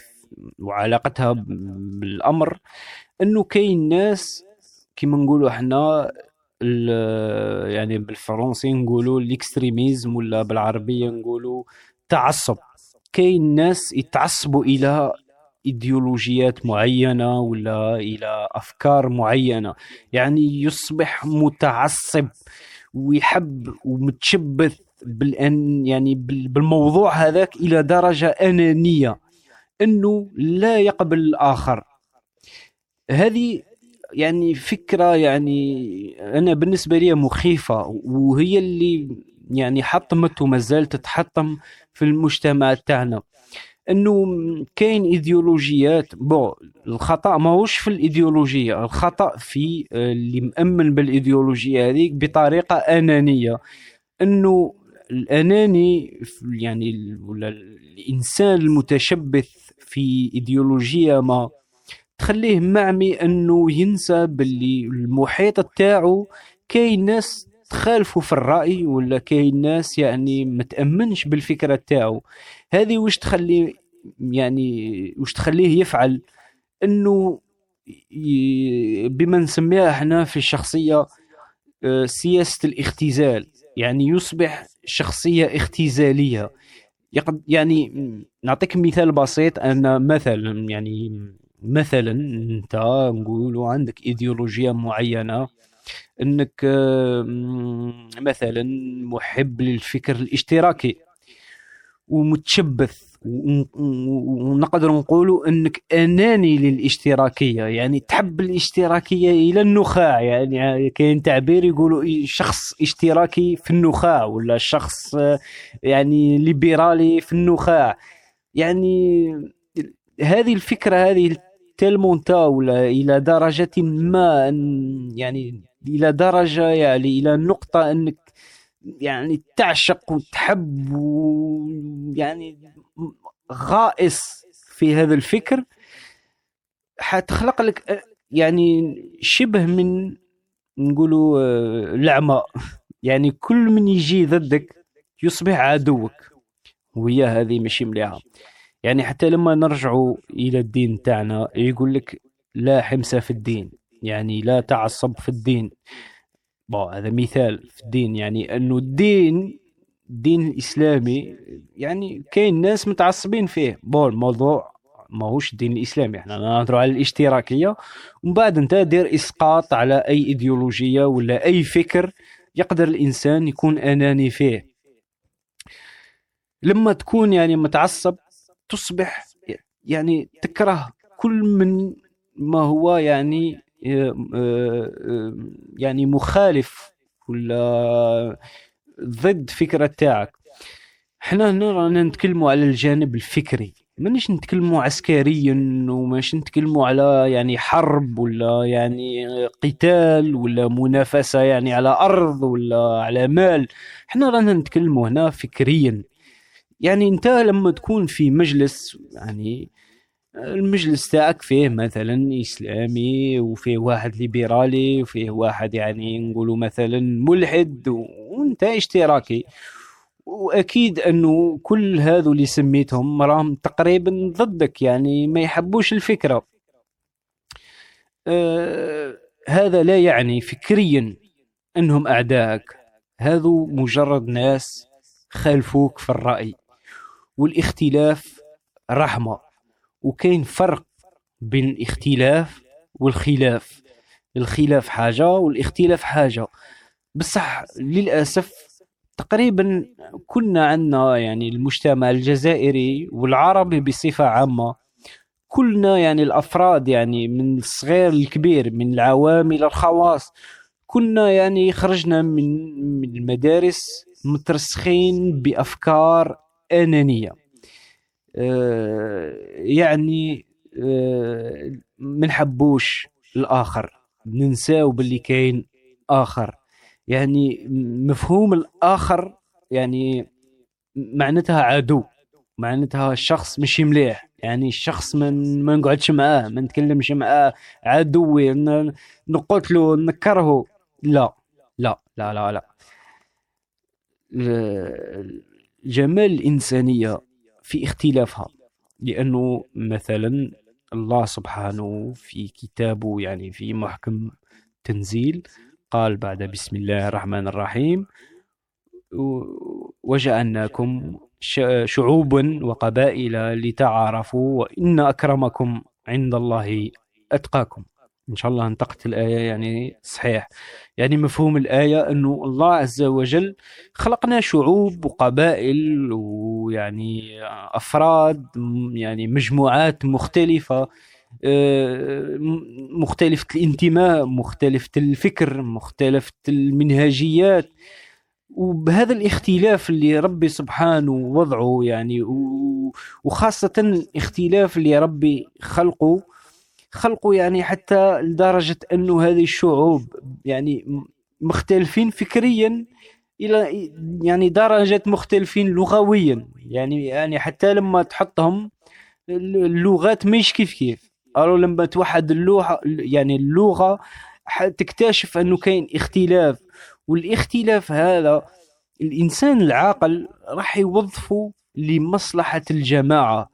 وعلاقتها بالأمر إنه كاين ناس كيما نقولوا إحنا يعني بالفرنسي نقولوا الاكستريميزم ولا بالعربية نقولوا تعصب. كاين ناس يتعصبوا إلى إيديولوجيات معينة ولا إلى أفكار معينة. يعني يصبح متعصب ويحب ومتشبث بالأن يعني بالموضوع هذاك إلى درجة أنانية إنه لا يقبل الآخر. هذه يعني فكرة يعني أنا بالنسبة لي مخيفة وهي اللي يعني حطمت وما زالت تتحطم في المجتمع تاعنا. إنه كاين إيديولوجيات بو الخطأ ماهوش في الإيديولوجية الخطأ في آه، اللي مأمن بالإيديولوجية هذيك بطريقة أنانية. إنه الأناني يعني ولا الإنسان المتشبث في إيديولوجية ما تخليه معمي أنه ينسى باللي المحيط تاعو كاين ناس تخالفوا في الرأي ولا كاين ناس يعني ما تامنش بالفكرة تاعو. هذه واش تخلي يعني واش تخليه يفعل؟ أنه بما نسميها إحنا في الشخصية آه، سياسة الاختزال. يعني يصبح شخصية اختزالية. يعني نعطيك مثال بسيط. ان مثلا يعني مثلا أنت نقولوا عندك إيديولوجية معينة أنك مثلا محب للفكر الاشتراكي ومتشبث ونقدر نقولوا أنك أناني للاشتراكية يعني تحب الاشتراكية إلى النخاع يعني كاين تعبير يقولوا شخص اشتراكي في النخاع ولا شخص يعني ليبرالي في النخاع. يعني هذه الفكرة هذه تلمونتا ولا إلى درجة ما يعني إلى درجة يعني إلى نقطة أنك يعني تعشق وتحب ويعني غائص في هذا الفكر حتخلق لك يعني شبه من نقولوا لعمة. يعني كل من يجي ضدك يصبح عدوك. وهي هذه ماشي مليحة. يعني حتى لما نرجعوا إلى الدين تاعنا يقول لك لا حمسه في الدين يعني لا تعصب في الدين. هذا مثال في الدين يعني انه الدين الدين الإسلامي يعني كاين ناس متعصبين فيه. بو الموضوع ماهوش الدين الإسلامي إحنا نهضروا على الاشتراكية. ومن بعد أنت دير إسقاط على أي إيديولوجية ولا أي فكر يقدر الإنسان يكون أناني فيه. لما تكون يعني متعصب تصبح يعني تكره كل من ما هو يعني يعني مخالف ولا ضد فكرة تاعك. إحنا هنا رانا نتكلموا على الجانب الفكري. مانيش نتكلموا عسكريا وماش نتكلموا على يعني حرب ولا يعني قتال ولا منافسة يعني على أرض ولا على مال. إحنا رانا نتكلموا هنا فكريا. يعني انت لما تكون في مجلس يعني المجلس تاعك فيه مثلا إسلامي وفيه واحد ليبرالي وفيه واحد يعني نقولوا مثلا ملحد وانت إشتراكي. وأكيد أنه كل هذو اللي سميتهم راهم تقريبا ضدك يعني ما يحبوش الفكرة. آه هذا لا يعني فكريا أنهم اعدائك هذو مجرد ناس خالفوك في الرأي. والاختلاف رحمة. وكاين فرق بين الاختلاف والخلاف. الخلاف حاجة والاختلاف حاجة. بصح للأسف تقريبا كنا عندنا يعني المجتمع الجزائري والعربي بصفة عامة. كلنا يعني الأفراد يعني من الصغير للكبير من العوام إلى الخواص. كنا يعني خرجنا من المدارس مترسخين بأفكار أنانية. آه، يعني آه، منحبوش الآخر. ننساو باللي كاين آخر. يعني مفهوم الآخر يعني معناتها عدو. معناتها الشخص مش مليح. يعني الشخص من ما نقعدش معاه ما نتكلمش معاه. عدوي نقتله نكرهه لا لا لا لا لا. جمال الإنسانية في اختلافها. لأنه مثلا الله سبحانه في كتابه يعني في محكم تنزيل قال بعد بسم الله الرحمن الرحيم وجعلناكم شعوبا وقبائل لتعارفوا وإن أكرمكم عند الله أتقاكم. إن شاء الله انطقت الآية يعني صحيح. يعني مفهوم الآية أنه الله عز وجل خلقنا شعوب وقبائل ويعني أفراد يعني مجموعات مختلفة آه، مختلفة الانتماء مختلفة الفكر مختلفة المنهجيات. وبهذا الاختلاف اللي ربي سبحانه وضعه يعني وخاصة الاختلاف اللي ربي خلقه خلقه يعني حتى لدرجة أنه هذه الشعوب يعني مختلفين فكريا إلى يعني درجة مختلفين لغويا. يعني يعني حتى لما تحطهم اللغات مش كيف كيف. أو لما توحد اللغة يعني اللغة تكتشف أنه كاين اختلاف. والاختلاف هذا الإنسان العاقل راح يوظفه لمصلحة الجماعة.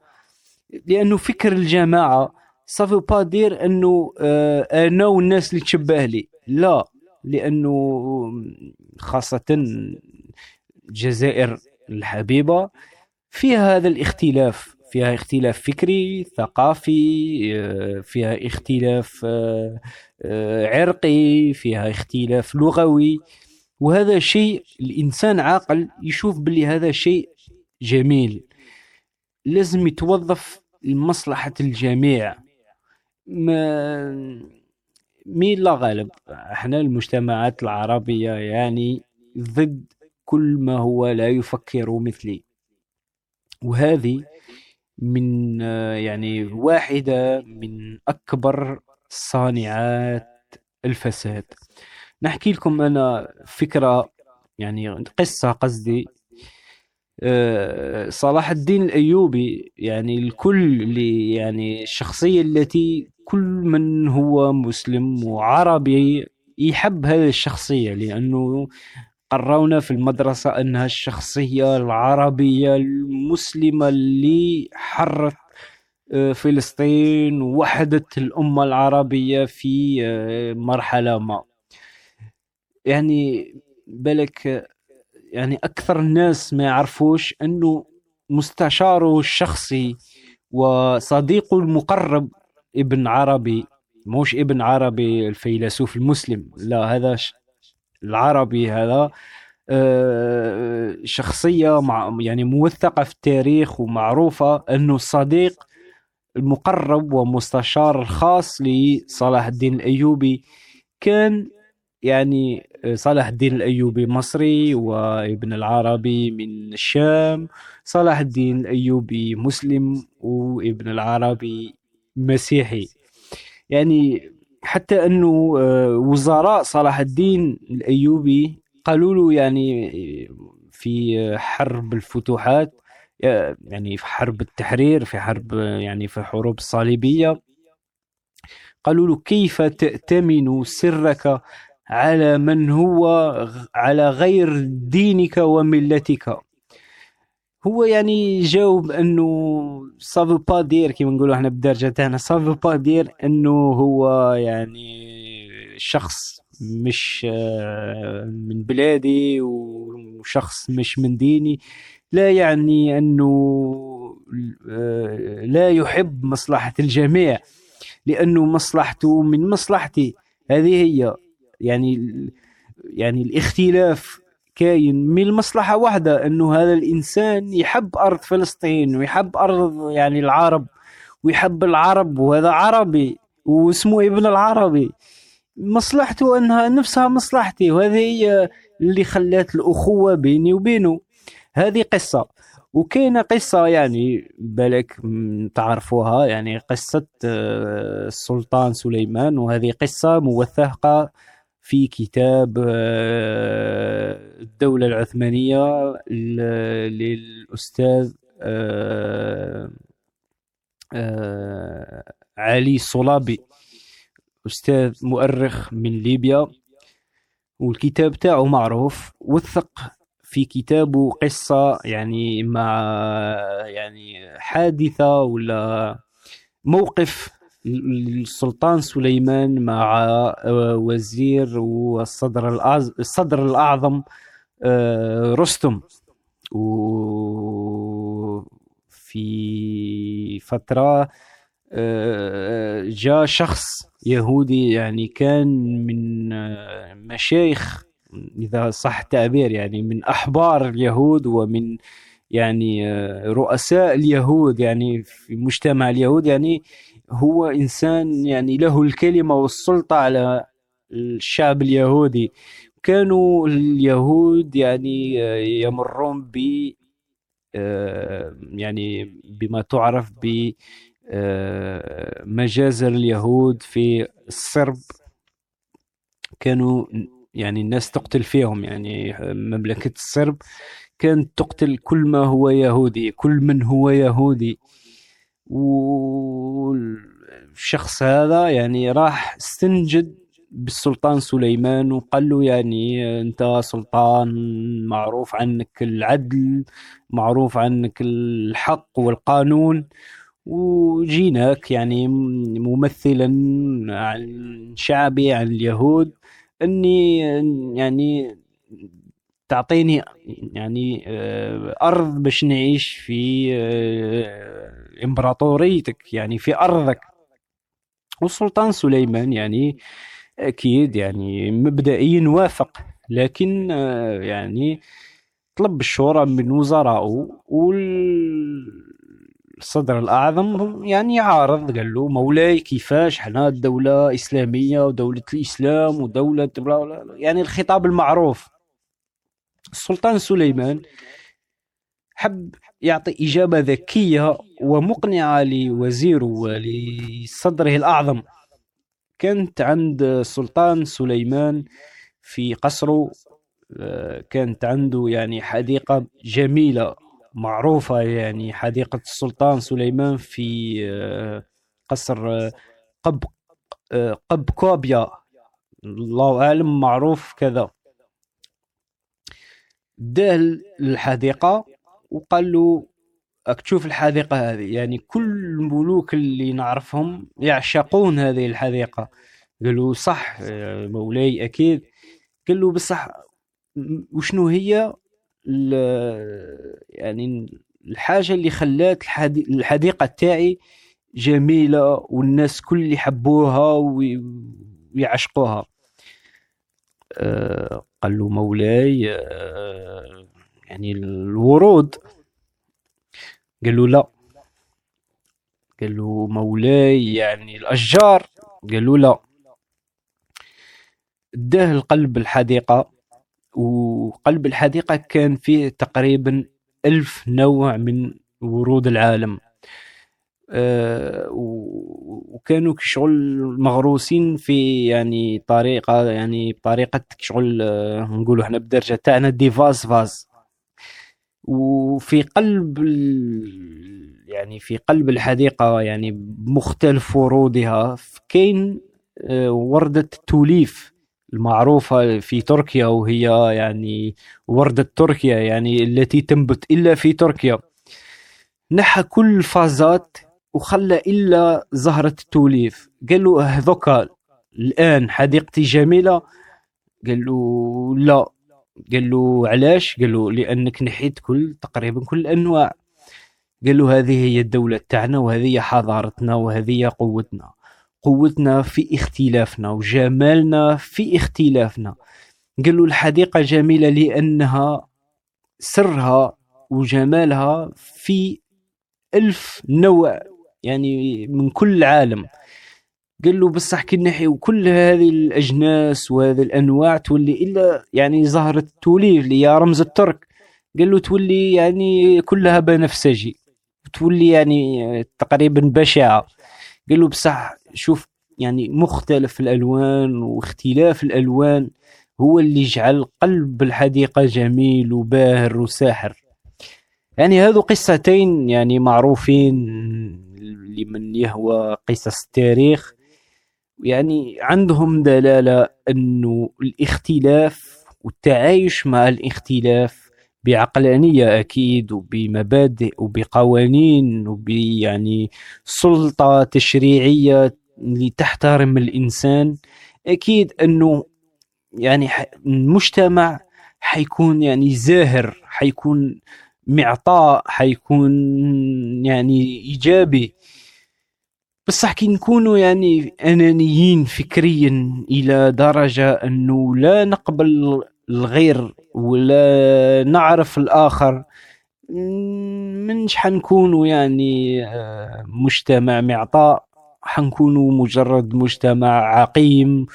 لأنه فكر الجماعة سافو با دير أنه آه، أنا والناس اللي تشبه لي. لا لأنه خاصة الجزائر الحبيبة فيها هذا الاختلاف. فيها اختلاف فكري ثقافي آه، فيها اختلاف آه، عرقي فيها اختلاف لغوي. وهذا شيء الإنسان عاقل يشوف باللي هذا شيء جميل. لازم يتوظف لمصلحة الجميع. مين لا غالب؟ إحنا المجتمعات العربية يعني ضد كل ما هو لا يفكر مثلي. وهذه من يعني واحدة من أكبر صانعات الفساد. نحكي لكم أنا فكرة يعني قصة قصدي. آه، صلاح الدين الأيوبي يعني الكل اللي يعني الشخصية التي كل من هو مسلم وعربي يحب هذه الشخصية لأنه قرونا في المدرسة أنها الشخصية العربية المسلمة اللي حرت آه، فلسطين ووحدت الأمة العربية في آه، مرحلة ما. يعني بالك يعني أكثر الناس ما يعرفوش أنه مستشاره الشخصي وصديقه المقرب ابن عربي موش ابن عربي الفيلسوف المسلم. لا هذا العربي هذا آه، شخصية مع يعني موثقة في التاريخ ومعروفة أنه الصديق المقرب ومستشار الخاص لصلاح الدين الأيوبي. كان يعني صلاح الدين الأيوبي مصري وابن العربي من الشام صلاح الدين الأيوبي مسلم وابن العربي مسيحي. يعني حتى أنه آه، وزراء صلاح الدين الأيوبي قالوا له يعني في حرب الفتوحات آه، يعني في حرب التحرير في حرب يعني في حروب الصليبية قالوا له كيف تأتمن سرك على من هو على غير دينك وملتك؟ هو يعني جاوب إنه ça veut pas dire كيما نقولوا إحنا بالدارجة تاعنا. ça veut pas dire إنه هو يعني شخص مش آه، من بلادي وشخص مش من ديني. لا يعني إنه آه، لا يحب مصلحة الجميع لأنه مصلحته من مصلحتي. هذه هي يعني يعني الاختلاف كاين من المصلحة واحدة أنه هذا الإنسان يحب أرض فلسطين ويحب أرض يعني العرب ويحب العرب وهذا عربي واسمه ابن العربي. مصلحته أنها نفسها مصلحتي وهذه هي اللي خلات الأخوة بيني وبينه. هذه قصة. وكاينة قصة يعني بالك تعرفوها يعني قصة آه، السلطان سليمان وهذه قصة موثقة في كتاب آه، الدولة العثمانية للأستاذ آه، علي الصلابي أستاذ مؤرخ من ليبيا. والكتاب تاعه معروف وثق في كتابه قصة يعني مع يعني حادثة ولا موقف السلطان سليمان مع وزير والصدر الصدر الأعظم آه، رستم. وفي فترة آه، جاء شخص يهودي يعني كان من آه، مشايخ إذا صح التعبير يعني من أحبار اليهود ومن يعني آه، رؤساء اليهود يعني في مجتمع اليهود يعني هو إنسان يعني له الكلمة والسلطة على الشعب اليهودي. كانوا اليهود يعني آه، يمرون ب آه، يعني بما تعرف ب مجازر اليهود في الصرب. كانوا يعني الناس تقتل فيهم يعني مملكة الصرب كانت تقتل كل ما هو يهودي كل من هو يهودي. والشخص هذا يعني راح استنجد بالسلطان سليمان وقال له يعني أنت سلطان معروف عنك العدل معروف عنك الحق والقانون. وجيناك يعني ممثلا عن شعبي عن اليهود. إني يعني تعطيني يعني آه، أرض باش نعيش في آه، إمبراطوريتك يعني في أرضك. والسلطان سليمان يعني أكيد يعني مبدئيا وافق لكن آه، يعني طلب الشورى من وزرائه وال الصدر الأعظم يعني يعارض قال له مولاي كيفاش؟ حنا دولة إسلامية ودولة الإسلام ودولة يعني الخطاب المعروف. السلطان سليمان حب يعطي إجابة ذكية ومقنعة لوزيره ولصدره الأعظم. كانت عند السلطان سليمان في قصره آه، كانت عنده يعني حديقة جميلة معروفة يعني حديقة السلطان سليمان في آه، قصر آه، قب آه، قب كوبيا الله أعلم معروف كذا. داه الحديقة وقال له راك تشوف الحديقة هذه. يعني كل الملوك اللي نعرفهم يعشقون هذه الحديقة. قالوا صح مولاي أكيد. قال له بصح وشنو هي؟ يعني الحاجة اللي خلات الحديقة تاعي جميلة والناس كل يحبوها ويعشقوها. أه قال له مولاي أه يعني الورود. قال له لا. قال له مولاي يعني الأشجار. قال له لا. اداه القلب الحديقة وقلب الحديقة كان فيه تقريبا ألف نوع من ورود العالم. وكانوا شغل مغروسين في يعني طريقة يعني بطريقة شغل أه نقولوا إحنا بدرجة تاعنا ديفاز فاز وفي قلب يعني في قلب الحديقة يعني بمختلف ورودها كاين أه وردة توليف المعروفة في تركيا وهي يعني وردة تركيا يعني التي تنبت إلا في تركيا. نحى كل الفازات وخلى إلا زهرة التوليف. قال له هذوك الآن حديقتي جميلة. قال له لا. قال له علاش؟ قال له لأنك نحيت كل تقريبا كل الأنواع. قال له هذه هي الدولة تاعنا وهذه هي حضارتنا وهذه هي قوتنا. قوتنا في اختلافنا وجمالنا في اختلافنا. قال له الحديقة جميلة لأنها سرها وجمالها في ألف نوع. يعني من كل العالم. قال له بصح كي نحيو كل هذه الأجناس وهذه الأنواع تولي إلا يعني زهره التوليف اللي هي رمز الترك. قال له تولي يعني كلها بنفسجي. تولي يعني تقريبا بشعة. قال له بصح شوف يعني مختلف الألوان واختلاف الألوان هو اللي جعل قلب الحديقة جميل وباهر وساحر. يعني هذو قصتين يعني معروفين لمن يهوى قصص التاريخ يعني عندهم دلالة أنه الاختلاف والتعايش مع الاختلاف بعقلانية أكيد وبمبادئ وبقوانين وبيعني سلطة تشريعية لتحترم الإنسان أكيد أنه يعني المجتمع حيكون يعني زاهر حيكون معطاء حيكون يعني إيجابي. بصح كي نكونوا يعني أنانيين فكريا إلى درجة أنه لا نقبل الغير ولا نعرف الآخر منش حنكونوا يعني آه، مجتمع معطاء؟ حنكونوا مجرد مجتمع عقيم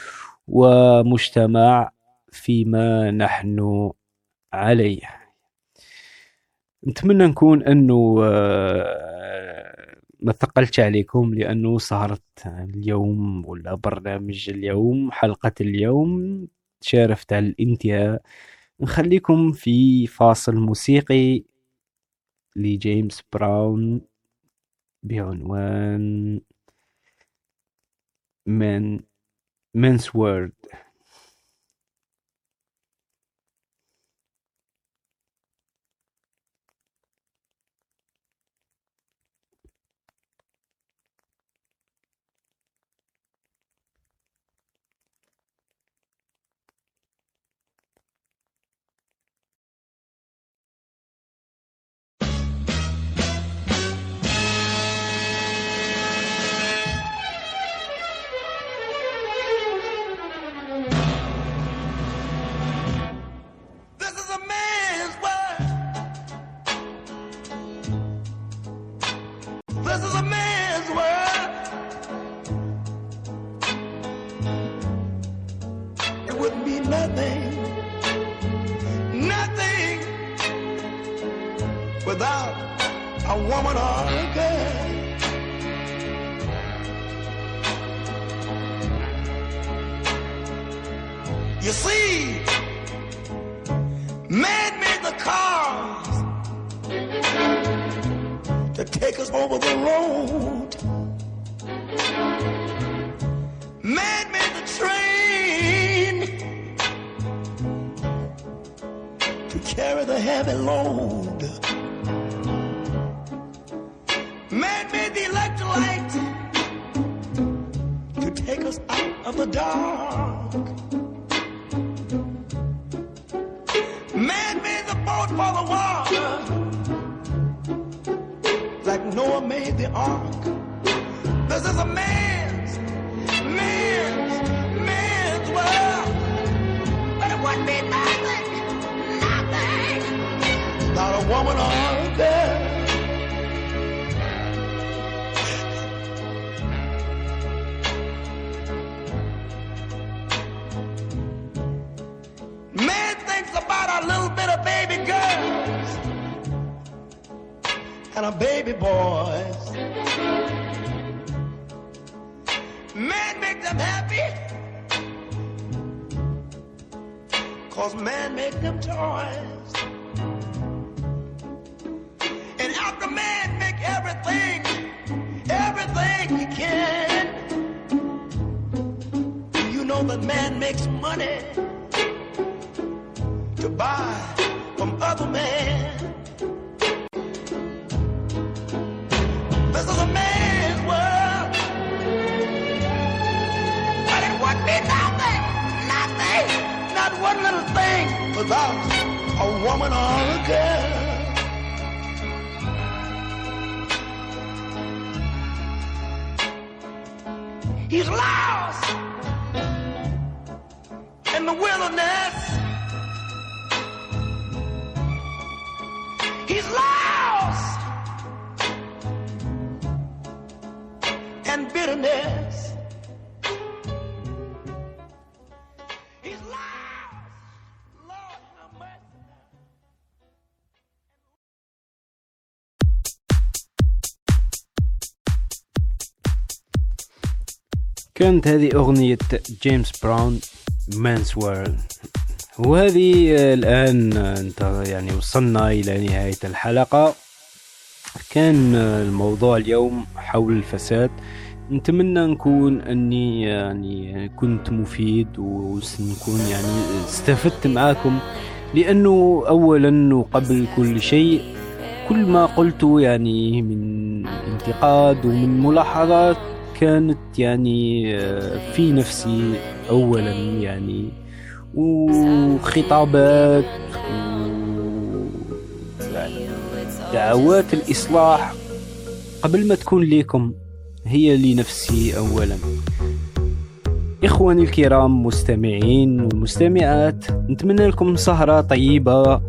ومجتمع فيما نحن عليه. نتمنى نكون أنه آه، ما ثقلتش عليكم لأنه سهرة اليوم ولا برنامج اليوم حلقة اليوم تشارفت على الانتهاء. نخليكم في فاصل موسيقي لجيمس براون بعنوان من منس وورد a woman or a girl. You see, man made the cars to take us over the road. Man made the train to carry the heavy load. Man made the electrolyte to take us out of the dark. Man made the boat for the water, like Noah made the ark. This is a man's, man's, man's world. But it wouldn't be nothing, nothing. Not a woman on there. Baby girls and a baby boys. Man make them happy. Cause man make them toys. And after man make everything, everything he can, you know that man makes money to buy from other men. This is a man's world. But it would be nothing, nothing, not one little thing without a woman or a girl. He's lost in the wilderness. كانت هذه أغنية جيمس براون Man's World وهذه الآن أنت يعني وصلنا إلى نهاية الحلقة. كان الموضوع اليوم حول الفساد. نتمنى نكون أني يعني كنت مفيد ونكون يعني استفدت معاكم. لأنه أولا وقبل كل شيء كل ما قلته يعني من انتقاد ومن ملاحظات كانت يعني آه، في نفسي اولا يعني. وخطابات دعوات الإصلاح قبل ما تكون ليكم هي لنفسي اولا. إخواني الكرام مستمعين والمستمعات نتمنى لكم سهرة طيبة.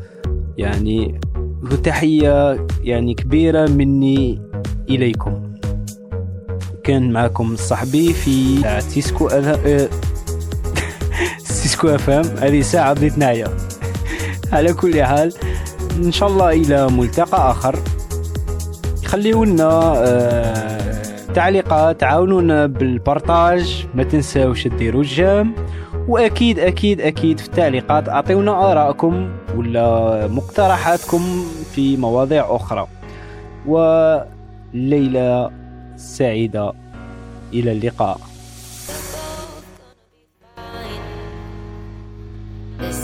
يعني وتحية يعني كبيرة مني إليكم. كان معكم صاحبي في سيسكو أه... سيسكو FM هذه ساعة بديت نعيا على كل حال إن شاء الله إلى ملتقى آخر. خليوا لنا آه... تعليقات عاونونا بال partage ما تنساوش ديروا ال j'aime وأكيد أكيد أكيد في التعليقات أعطيونا آرائكم ولا مقترحاتكم في مواضيع أخرى. وليله سعيدة. إلى اللقاء.